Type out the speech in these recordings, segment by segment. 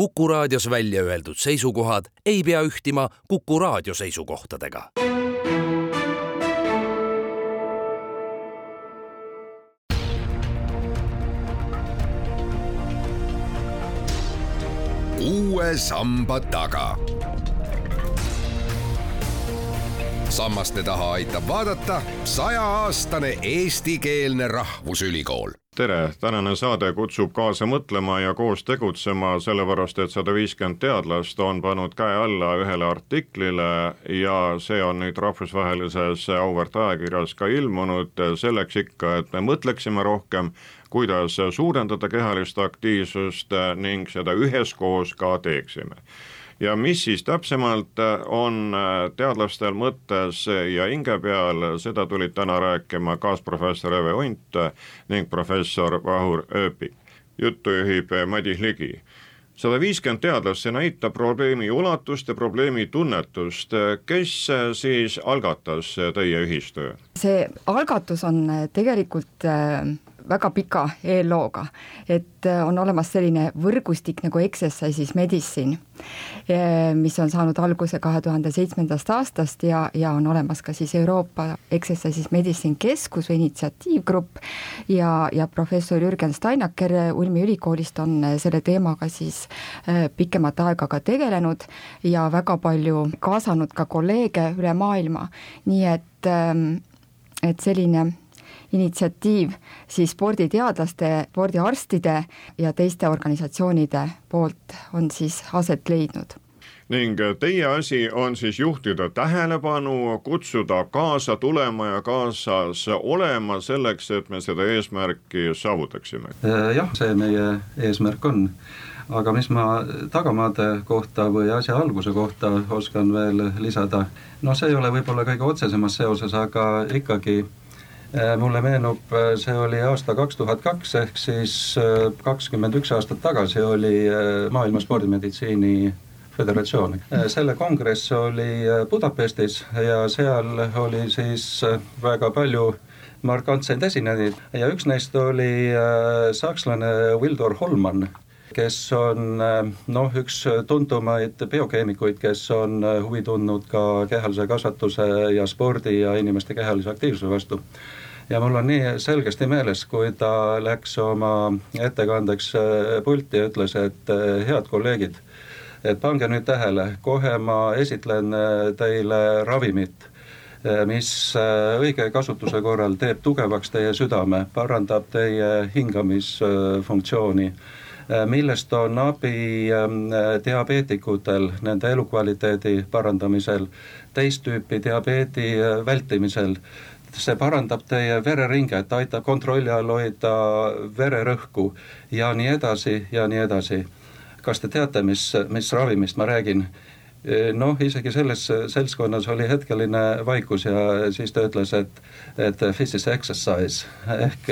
Kuku raadios välja öeldud seisukohad ei pea ühtima Kuku raadio seisukohtadega. uue samba taga. Sammaste taha aitab vaadata sajaaastane eestikeelne rahvusülikool. Tere, tänane saade kutsub kaasa mõtlema ja koos tegutsema, sellepärast et sada viiskümmend teadlast on pannud käe alla ühele artiklile ja see on nüüd rahvusvahelises auväärt ajakirjas ka ilmunud, selleks ikka, et me mõtleksime rohkem, kuidas suurendada kehalist aktiivsust ning seda üheskoos ka teeksime ja mis siis täpsemalt äh, on äh, teadlastel mõttes ja hinge peal, seda tulid täna rääkima kaasprofessor Eve Unt ning professor Vahur Ööpik. juttu juhib Madis Ligi sada viiskümmend teadlast, see näitab probleemi ulatust ja probleemi tunnetust. kes siis algatas teie ühistöö? see algatus on tegelikult äh, väga pika eellooga, et äh, on olemas selline võrgustik nagu Exercises Medicine, äh, mis on saanud alguse kahe tuhande seitsmendast aastast ja, ja on olemas ka siis Euroopa Exercises Medicine Keskus või initsiatiivgrupp. Ja, ja professor Jürgen Steinaker Ulmi ülikoolist on selle teemaga siis äh, pikemat aega ka tegelenud ja väga palju kaasanud ka kolleege üle maailma, nii et, ähm, et selline initsiatiiv siis sporditeadlaste, spordiarstide ja teiste organisatsioonide poolt on siis aset leidnud. Ning teie asi on siis juhtida tähelepanu, kutsuda kaasa tulema ja kaasas olema selleks, et me seda eesmärki saavutaksime. Äh, jah, see meie eesmärk on, aga mis ma tagamaade kohta või asja alguse kohta oskan veel lisada, noh, see ei ole võib-olla kõige otsesemas seoses, aga ikkagi mulle meenub, äh, see oli aasta kaks tuhat kaks, ehk siis äh, kakskümmend üks aastat tagasi oli Maailma Spordimeditsiini Föderatsioon. selle kongress oli Budapestis ja seal oli siis väga palju markantseid esinejaid ja üks neist oli sakslane Wildor Holman, kes on noh, üks tuntumaid biokeemikuid, kes on huvi tundnud ka kehalise kasvatuse ja spordi ja inimeste kehalise aktiivsuse vastu ja mul on nii selgesti meeles, kui ta läks oma ettekandeks äh, pulti ja ütles, et äh, head kolleegid, et pange nüüd tähele, kohe ma esitlen äh, teile ravimit, mis õige kasutuse korral teeb tugevaks teie südame, parandab teie hingamisfunktsiooni millest on abi ähm, diabeetikutel nende elukvaliteedi parandamisel, teist tüüpi diabeedi vältimisel see parandab teie vereringet, aitab kontrolli all hoida vererõhku ja nii edasi ja nii edasi. kas te teate, mis, mis ravimist ma räägin? noh, isegi selles seltskonnas oli hetkeline vaikus ja siis ta ütles, et, et this is exercise ehk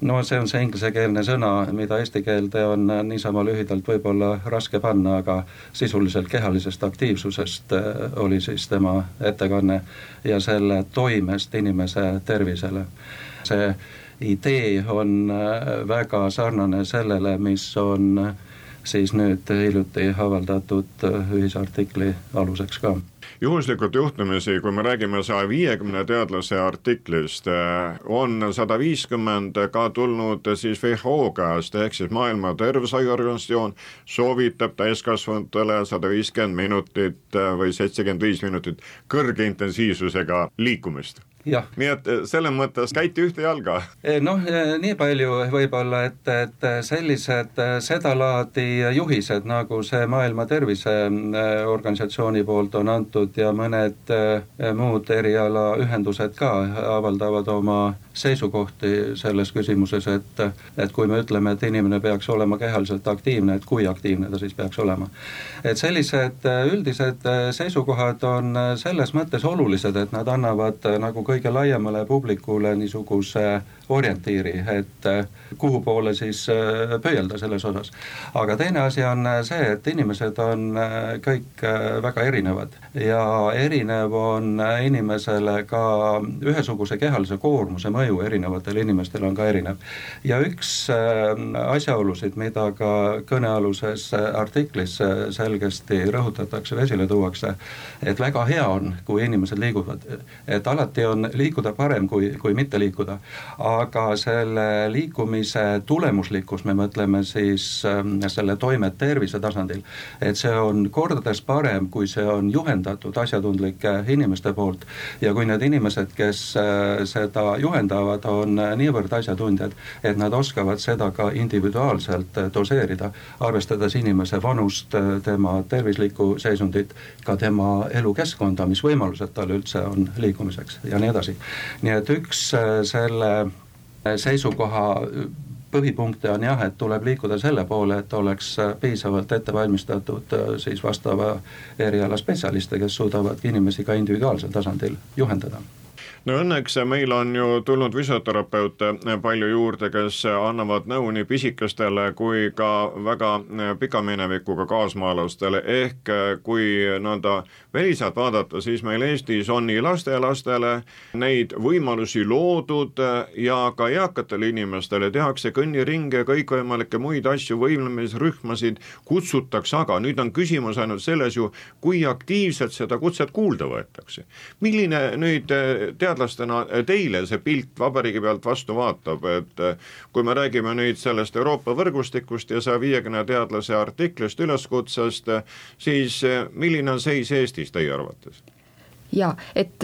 no see on see inglisekeelne sõna, mida eesti keelde on niisama lühidalt võib-olla raske panna, aga sisuliselt kehalisest aktiivsusest äh, oli siis tema ettekanne ja selle toimest inimese tervisele. see idee on äh, väga sarnane sellele, mis on siis nüüd hiljuti avaldatud äh, ühisartikli aluseks ka juhuslikult juhtumisi, kui me räägime saja viiekümne teadlase artiklist, eh, on sada viiskümmend ka tulnud siis WHO käest, ehk siis Maailma Terviseorganisatsioon soovitab täiskasvanutele sada viiskümmend minutit eh, või seitsekümmend viis minutit kõrge intensiivsusega liikumist nii et eh, selles mõttes käiti ühte jalga. noh, nii palju võib-olla, et, et sellised sedalaadi juhised, nagu see Maailma Terviseorganisatsiooni poolt on antud, Liidud ja mõned äh, muud erialaühendused ka avaldavad oma seisukohti selles küsimuses, et, et kui me ütleme, et inimene peaks olema kehaliselt aktiivne, et kui aktiivne ta siis peaks olema. et sellised äh, üldised äh, seisukohad on selles mõttes olulised, et nad annavad nagu kõige laiemale publikule niisuguse orientiiri, et kuhu poole siis pöielda selles osas. aga teine asi on see, et inimesed on kõik väga erinevad ja erinev on inimesele ka ühesuguse kehalise koormuse mõju erinevatele inimestele on ka erinev. ja üks asjaolusid, mida ka kõnealuses artiklis selgesti rõhutatakse või esile tuuakse, et väga hea on, kui inimesed liiguvad, et alati on liikuda parem kui, kui mitte liikuda. aga selle liikumise tulemuslikkus, me mõtleme siis ähm, selle toimet tervise tasandil, et see on kordades parem, kui see on juhendatud asjatundlike inimeste poolt. ja kui need inimesed, kes äh, seda juhendavad, on niivõrd asjatundjad, et nad oskavad seda ka individuaalselt doseerida, arvestades inimese vanust, tema tervislikku seisundit, ka tema elukeskkonda, mis võimalused tal üldse on liikumiseks ja nii edasi. nii et üks äh, selle äh, seisukoha äh, põhipunkte on jah, et tuleb liikuda selle poole, et oleks piisavalt ette valmistatud siis vastava eriala spetsialiste, kes suudavad inimesi ka individuaalsel tasandil juhendada no õnneks meil on ju tulnud füsioterapeute palju juurde, kes annavad nõu nii pisikestele kui ka väga pika minevikuga kaasmaalastele, ehk kui nõnda väliselt vaadata, siis meil Eestis on nii lastelastele neid võimalusi loodud ja ka eakatele inimestele tehakse kõnniringe, kõikvõimalikke muid asju, võimlemisrühmasid kutsutakse, aga nüüd on küsimus ainult selles ju, kui aktiivselt seda kutset kuulda võetakse. milline nüüd teadus teadlastena teile see pilt vabariigi pealt vastu vaatab, et kui me räägime nüüd sellest Euroopa võrgustikust ja saja viiekümne teadlase artiklist, üleskutsest, siis milline on seis Eestis teie arvates? jaa, et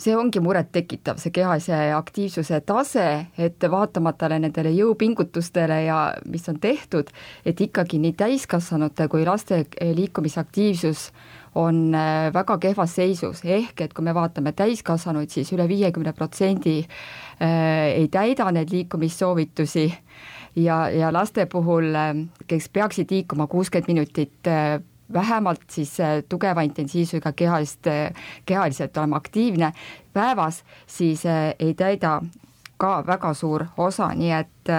see ongi murettekitav, see kehalise aktiivsuse tase, et vaatamata nendele jõupingutustele ja mis on tehtud, et ikkagi nii täiskasvanute kui laste liikumisaktiivsus on äh, väga kehvas seisus, ehk et kui me vaatame täiskasvanuid, siis üle viiekümne protsendi äh, ei täida neid liikumissoovitusi. Ja, ja laste puhul, äh, kes peaksid liikuma kuuskümmend minutit vähemalt siis tugeva intensiivsusega kehalist, kehaliselt olema aktiivne. Päevas, siis ei täida ka väga suur osa, nii et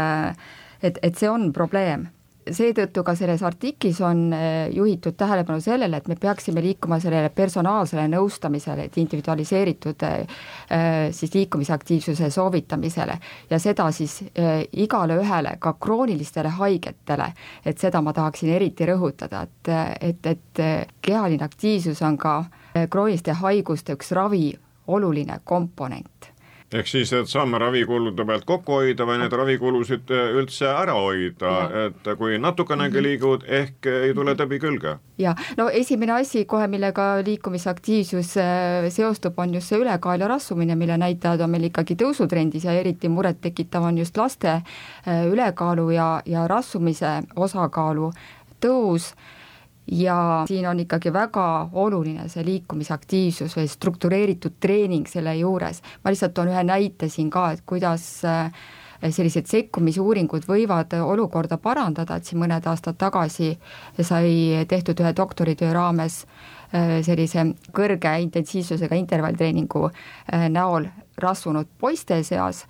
et, et see on probleem seetõttu ka selles artiklis on eh, juhitud tähelepanu sellele, et me peaksime liikuma sellele personaalsele nõustamisele, et individualiseeritud eh, siis liikumisaktiivsuse soovitamisele. Ja seda siis igale ühele, ka kroonilistele haigetele, et seda ma tahaksin eriti rõhutada, et, et, et kehaline aktiivsus on ka krooniliste haiguste üks ravi oluline komponent ehk siis, et saame ravikulude pealt kokku hoida või neid ravikulusid äh, üldse ära hoida, et kui natukenegi mhm. liigud, ehk ei tule tõbi külge. ja no esimene asi kohe, millega liikumisaktiivsus äh, seostub, on just see ülekaal ja rassumine, mille näitajad on meil ikkagi tõusutrendis ja eriti murettekitav on just laste äh, ülekaalu ja, ja rassumise osakaalu tõus ja siin on ikkagi väga oluline see liikumisaktiivsus või struktureeritud treening selle juures. ma lihtsalt toon ühe näite siin ka, et kuidas äh, sellised sekkumisuuringud võivad olukorda parandada, et siin mõned aastad tagasi sai tehtud ühe doktoritöö raames äh, sellise kõrge intensiivsusega intervalltreeningu äh, näol rasvunud poiste seas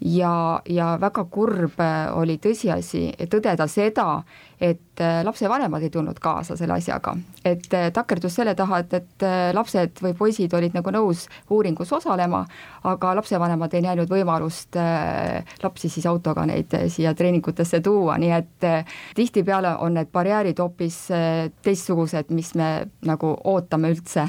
ja, ja väga kurb äh, oli tõsiasi tõdeda seda, et äh, lapsevanemad ei tulnud kaasa selle asjaga. et äh, takerdus selle taha, et, et lapsed või poisid olid nagu nõus uuringus osalema, aga lapsevanemad ei näinud võimalust lapsi siis autoga neid siia treeningutesse tuua, nii et tihtipeale on need barjäärid hoopis teistsugused, mis me nagu ootame üldse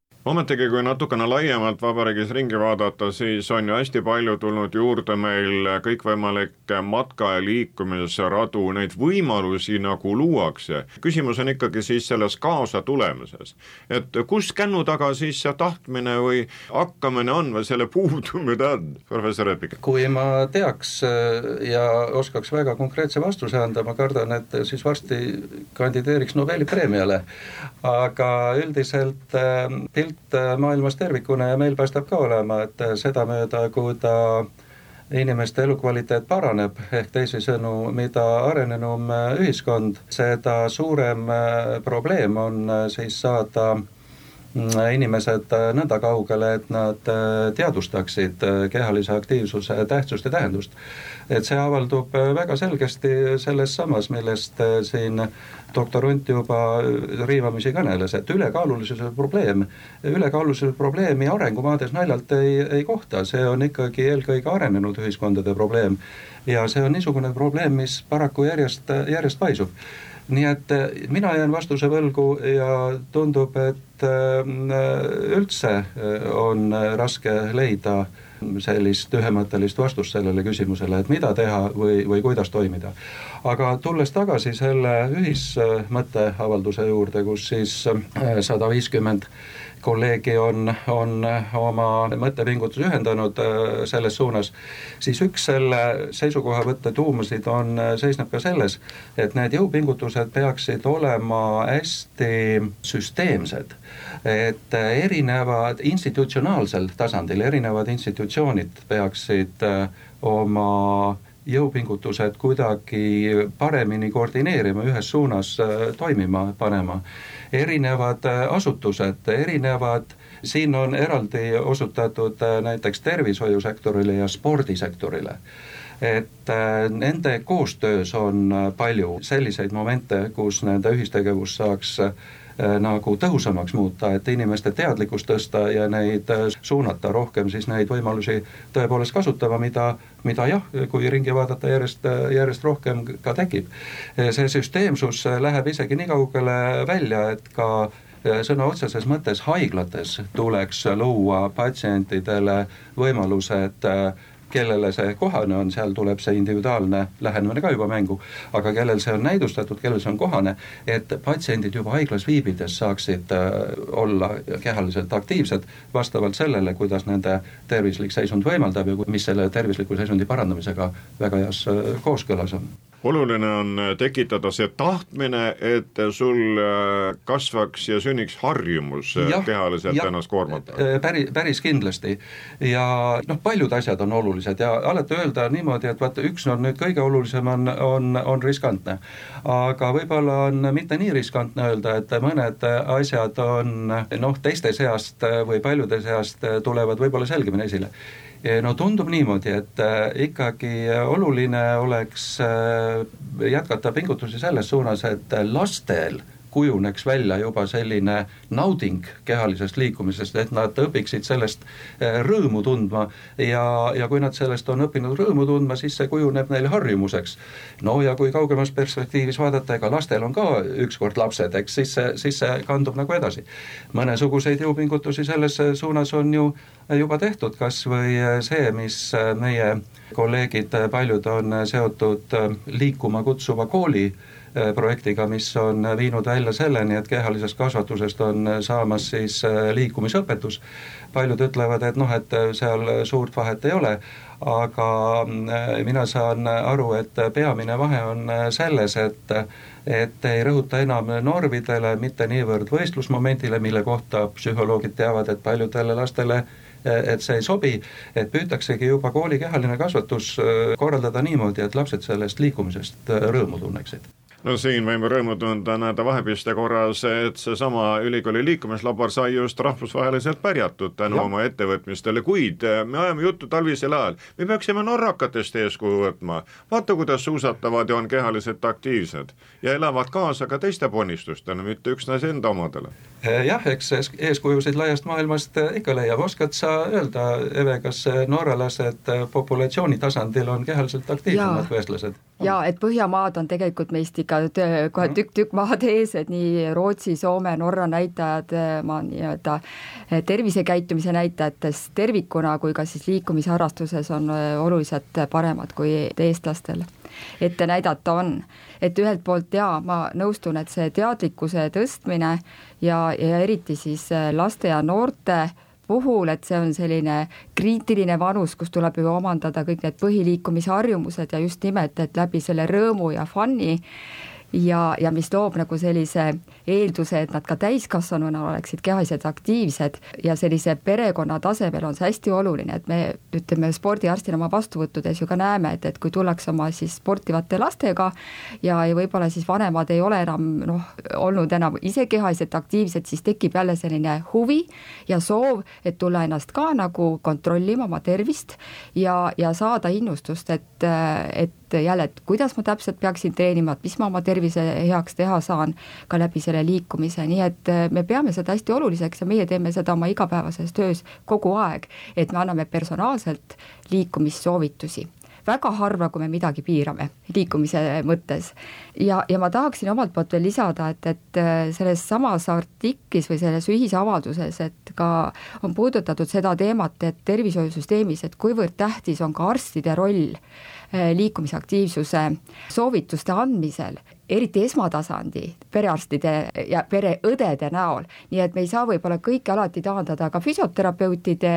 ometigi, kui natukene laiemalt vabariigis ringi vaadata, siis on ju hästi palju tulnud juurde meil kõikvõimalikke matka- ja liikumisradu, neid võimalusi nagu luuakse. küsimus on ikkagi siis selles kaasatulemises. et kus kännu taga siis see tahtmine või hakkamine on või selle puudumine on, professor Epik? kui ma teaks äh, ja oskaks väga konkreetse vastuse anda, ma kardan, et siis varsti kandideeriks Nobeli preemiale. aga üldiselt äh, pilt pilt äh, maailmas tervikuna ja meil paistab ka olema, et äh, sedamööda, kui ta inimeste elukvaliteet paraneb, ehk teisisõnu, mida arenenum ühiskond, seda suurem probleem on siis saada inimesed nõnda kaugele, et nad teadvustaksid kehalise aktiivsuse tähtsust ja tähendust. et see avaldub väga selgesti selles samas, millest siin doktor Unt juba riivamisi kõneles, et ülekaalulisuse probleem, ülekaalulisuse probleemi arengumaades naljalt ei, ei kohta, see on ikkagi eelkõige arenenud ühiskondade probleem. ja see on niisugune probleem, mis paraku järjest, järjest paisub nii et mina jään vastuse võlgu ja tundub, et äh, üldse on raske leida sellist ühemõttelist vastust sellele küsimusele, et mida teha või, või kuidas toimida. aga tulles tagasi selle ühismõtteavalduse juurde, kus siis sada viiskümmend kolleegi on, on oma mõttepingutusi ühendanud äh, selles suunas, siis üks selle seisukohavõtte tuumasid on, äh, seisneb ka selles, et need jõupingutused peaksid olema hästi süsteemsed et erinevad institutsionaalsel tasandil, erinevad institutsioonid peaksid äh, oma jõupingutused kuidagi paremini koordineerima, ühes suunas äh, toimima panema. erinevad äh, asutused, erinevad siin on eraldi osutatud näiteks tervishoiusektorile ja spordisektorile et nende koostöös on palju selliseid momente, kus nende ühistegevus saaks Äh, nagu tõhusamaks muuta, et inimeste teadlikkust tõsta ja neid äh, suunata rohkem siis neid võimalusi tõepoolest kasutama, mida, mida jah, kui ringi vaadata, järjest, äh, järjest rohkem ka tekib. see süsteemsus läheb isegi nii kaugele välja, et ka sõna otseses mõttes haiglates tuleks luua patsientidele võimalused äh, kellele see kohane on, seal tuleb see individuaalne lähenemine ka juba mängu. aga kellel see on näidustatud, kellel see on kohane, et patsiendid juba haiglas viibides saaksid äh, olla kehaliselt aktiivsed vastavalt sellele, kuidas nende tervislik seisund võimaldab ja mis selle tervisliku seisundi parandamisega väga heas äh, kooskõlas on oluline on tekitada see tahtmine, et sul äh, kasvaks ja sünniks harjumus äh, ja, kehaliselt ja, ennast koormata. Äh, päris, päris kindlasti ja noh, paljud asjad on olulised ja alati öelda niimoodi, et vaata, üks on nüüd kõige olulisem, on, on, on riskantne. aga võib-olla on mitte nii riskantne öelda, et mõned asjad on noh, teiste seast või paljude seast tulevad võib-olla selgemini esile no tundub niimoodi, et äh, ikkagi oluline oleks äh, jätkata pingutusi selles suunas, et lastel kujuneks välja juba selline nauding kehalisest liikumisest, et nad õpiksid sellest eh, rõõmu tundma ja, ja kui nad sellest on õppinud rõõmu tundma, siis see kujuneb neil harjumuseks. no ja kui kaugemas perspektiivis vaadata, ega lastel on ka ükskord lapsed, eks siis see, siis see kandub nagu edasi. mõnesuguseid jõupingutusi selles suunas on ju juba tehtud, kas või see, mis meie kolleegid paljud on seotud liikuma kutsuva kooli projektiga, mis on viinud välja selleni, et kehalisest kasvatusest on saamas siis äh, liikumisõpetus. paljud ütlevad, et noh, et seal suurt vahet ei ole, aga äh, mina saan aru, et peamine vahe on selles, et et ei rõhuta enam normidele, mitte niivõrd võistlusmomendile, mille kohta psühholoogid teavad, et paljudele lastele et see ei sobi, et püütaksegi juba kooli kehaline kasvatus korraldada niimoodi, et lapsed sellest liikumisest rõõmu tunneksid no siin võime rõõmu tunda näete vahepiste korras, et seesama ülikooli liikumislabor sai just rahvusvaheliselt pärjatud tänu ja. oma ettevõtmistele, kuid eh, me ajame juttu talvisel ajal. me peaksime norrakatest eeskuju võtma, vaata kuidas suusatavad ja on kehaliselt aktiivsed ja elavad kaasa ka teiste ponnistustele, mitte üksnes enda omadele. Eh, jah, eks eeskujusid laiast maailmast eh, ikka leiab, oskad sa öelda, Eve, kas norralased populatsiooni tasandil on kehaliselt aktiivsemad kui eestlased? Jaa, et Põhjamaad on tegelikult meist ikka kohe mhm. tükk-tükk maad ees, et nii Rootsi, Soome, Norra näitajad ma nii-öelda tervisekäitumise näitajates tervikuna kui ka siis liikumisharrastuses on oluliselt paremad kui eestlastel ette näidata on. et ühelt poolt jaa, ma nõustun, et see teadlikkuse tõstmine ja, ja eriti siis laste ja noorte puhul, et see on selline kriitiline vanus, kus tuleb ju omandada kõik need põhiliikumisharjumused ja just nimelt, et läbi selle rõõmu ja fun'i ja, ja mis loob nagu sellise eelduse, et nad ka täiskasvanuna oleksid kehaliselt aktiivsed ja sellise perekonna tasemel on see hästi oluline, et me ütleme, spordiarstina oma vastuvõttudes ju ka näeme, et, et kui tullakse oma siis sportivate lastega ja, ja võib-olla siis vanemad ei ole enam noh, olnud enam ise kehaliselt aktiivsed, siis tekib jälle selline huvi ja soov, et tulla ennast ka nagu kontrollima oma tervist ja, ja saada innustust, et, et jälle, et kuidas ma täpselt peaksin treenima, et mis ma oma tervise heaks teha saan ka läbi selle liikumise, nii et me peame seda hästi oluliseks ja meie teeme seda oma igapäevases töös kogu aeg, et me anname personaalselt liikumissoovitusi. Väga harva, kui me midagi piirame liikumise mõttes. ja, ja ma tahaksin omalt poolt veel lisada, et, et äh, selles samas artiklis või selles ühisavalduses, et ka on puudutatud seda teemat, et tervishoiusüsteemis, et kuivõrd tähtis on ka arstide roll. äh, liikumisaktiivsuse soovituste andmisel eriti esmatasandi perearstide ja pereõdede näol, nii et me ei saa võib-olla kõike alati taandada ka füsioterapeutide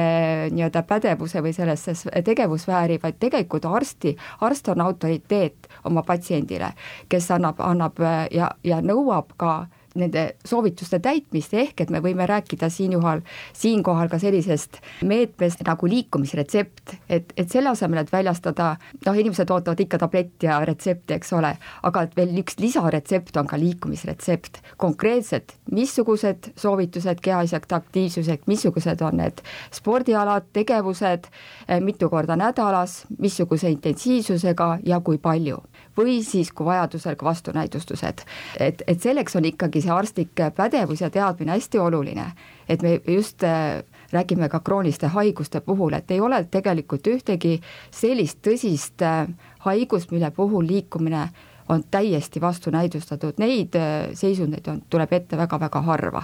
nii-öelda pädevuse või sellesse tegevusfääri, vaid tegelikult arsti, arst on autoriteet oma patsiendile, kes annab, annab ja, ja nõuab ka nende soovituste täitmist, ehk et me võime rääkida siinjuhul, siinkohal ka sellisest meetmest nagu liikumisretsept, et, et selle asemel, et väljastada, noh, inimesed ootavad ikka tabletti ja retsepti, eks ole, aga et veel üks lisaretsept on ka liikumisretsept, konkreetselt, missugused soovitused kehaliseks aktiivsuseks, missugused on need spordialad, tegevused, eh, mitu korda nädalas, missuguse intensiivsusega ja kui palju või siis, kui vajadusel ka vastunäidustused. et, et selleks on ikkagi see arstlik pädevus ja teadmine hästi oluline, et me just äh, räägime ka krooniliste haiguste puhul, et ei ole tegelikult ühtegi sellist tõsist äh, haigust, mille puhul liikumine on täiesti vastunäidustatud, neid äh, seisundeid on, tuleb ette väga-väga harva.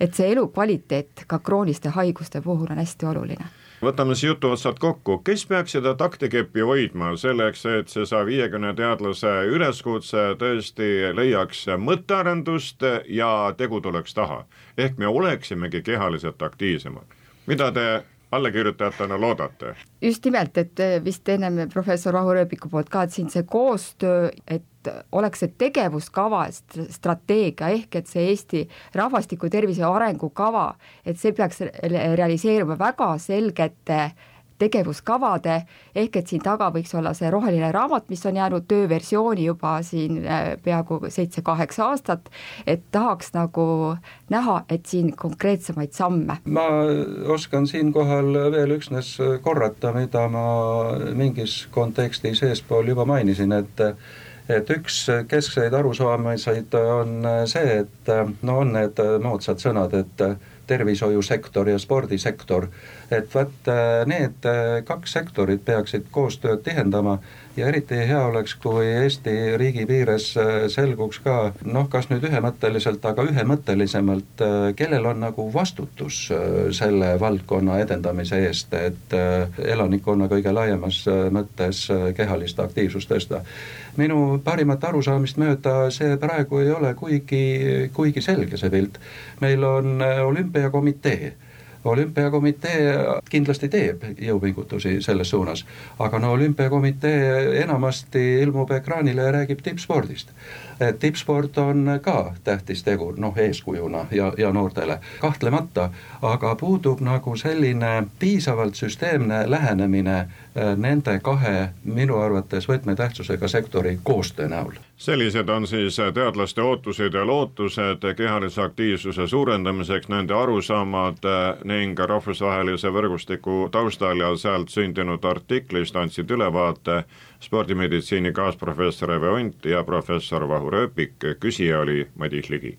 et see elukvaliteet ka krooniliste haiguste puhul on hästi oluline võtame siis jutu otsad kokku, kes peaks seda taktikeppi hoidma selleks, et see saja viiekümne teadlase üleskutse tõesti leiaks mõttearendust ja tegu tuleks taha. ehk me oleksimegi kehaliselt aktiivsemad. mida te allakirjutajatena loodate? just nimelt, et vist ennem professor Vahu Rööpiku poolt ka, et siin see koostöö, et oleks see tegevuskava, strateegia ehk et see Eesti rahvastiku tervise arengukava, et see peaks realiseeruma väga selgete tegevuskavade, ehk et siin taga võiks olla see roheline raamat, mis on jäänud tööversiooni juba siin äh, peaaegu seitse-kaheksa aastat, et tahaks nagu näha, et siin konkreetsemaid samme. ma oskan siinkohal veel üksnes korrata, mida ma mingis kontekstis eespool juba mainisin, et et üks keskseid arusaamisaid on see, et no on need moodsad sõnad, et tervishoiusektor ja spordisektor, et vot need kaks sektorit peaksid koostööd tihendama ja eriti hea oleks, kui Eesti riigi piires selguks ka noh, kas nüüd ühemõtteliselt, aga ühemõttelisemalt, kellel on nagu vastutus selle valdkonna edendamise eest, et elanikkonna kõige laiemas mõttes kehalist aktiivsust tõsta minu parimat arusaamist mööda see praegu ei ole kuigi, kuigi selge, see pilt. meil on äh, olümpiakomitee olümpiakomitee kindlasti teeb jõupingutusi selles suunas, aga no olümpiakomitee enamasti ilmub ekraanile ja räägib tippspordist. Tippsport on ka tähtis tegur, noh eeskujuna ja, ja noortele, kahtlemata, aga puudub nagu selline piisavalt süsteemne lähenemine äh, nende kahe minu arvates võtmetähtsusega sektori koostöö näol. sellised on siis teadlaste ootused ja lootused kehalise aktiivsuse suurendamiseks, nende arusaamad äh, ning rahvusvahelise võrgustiku taustal ja sealt sündinud artiklist andsid ülevaate spordimeditsiini kaasprofessor Eve Unt ja professor Vahu Rööpik, küsija oli Madis Ligi.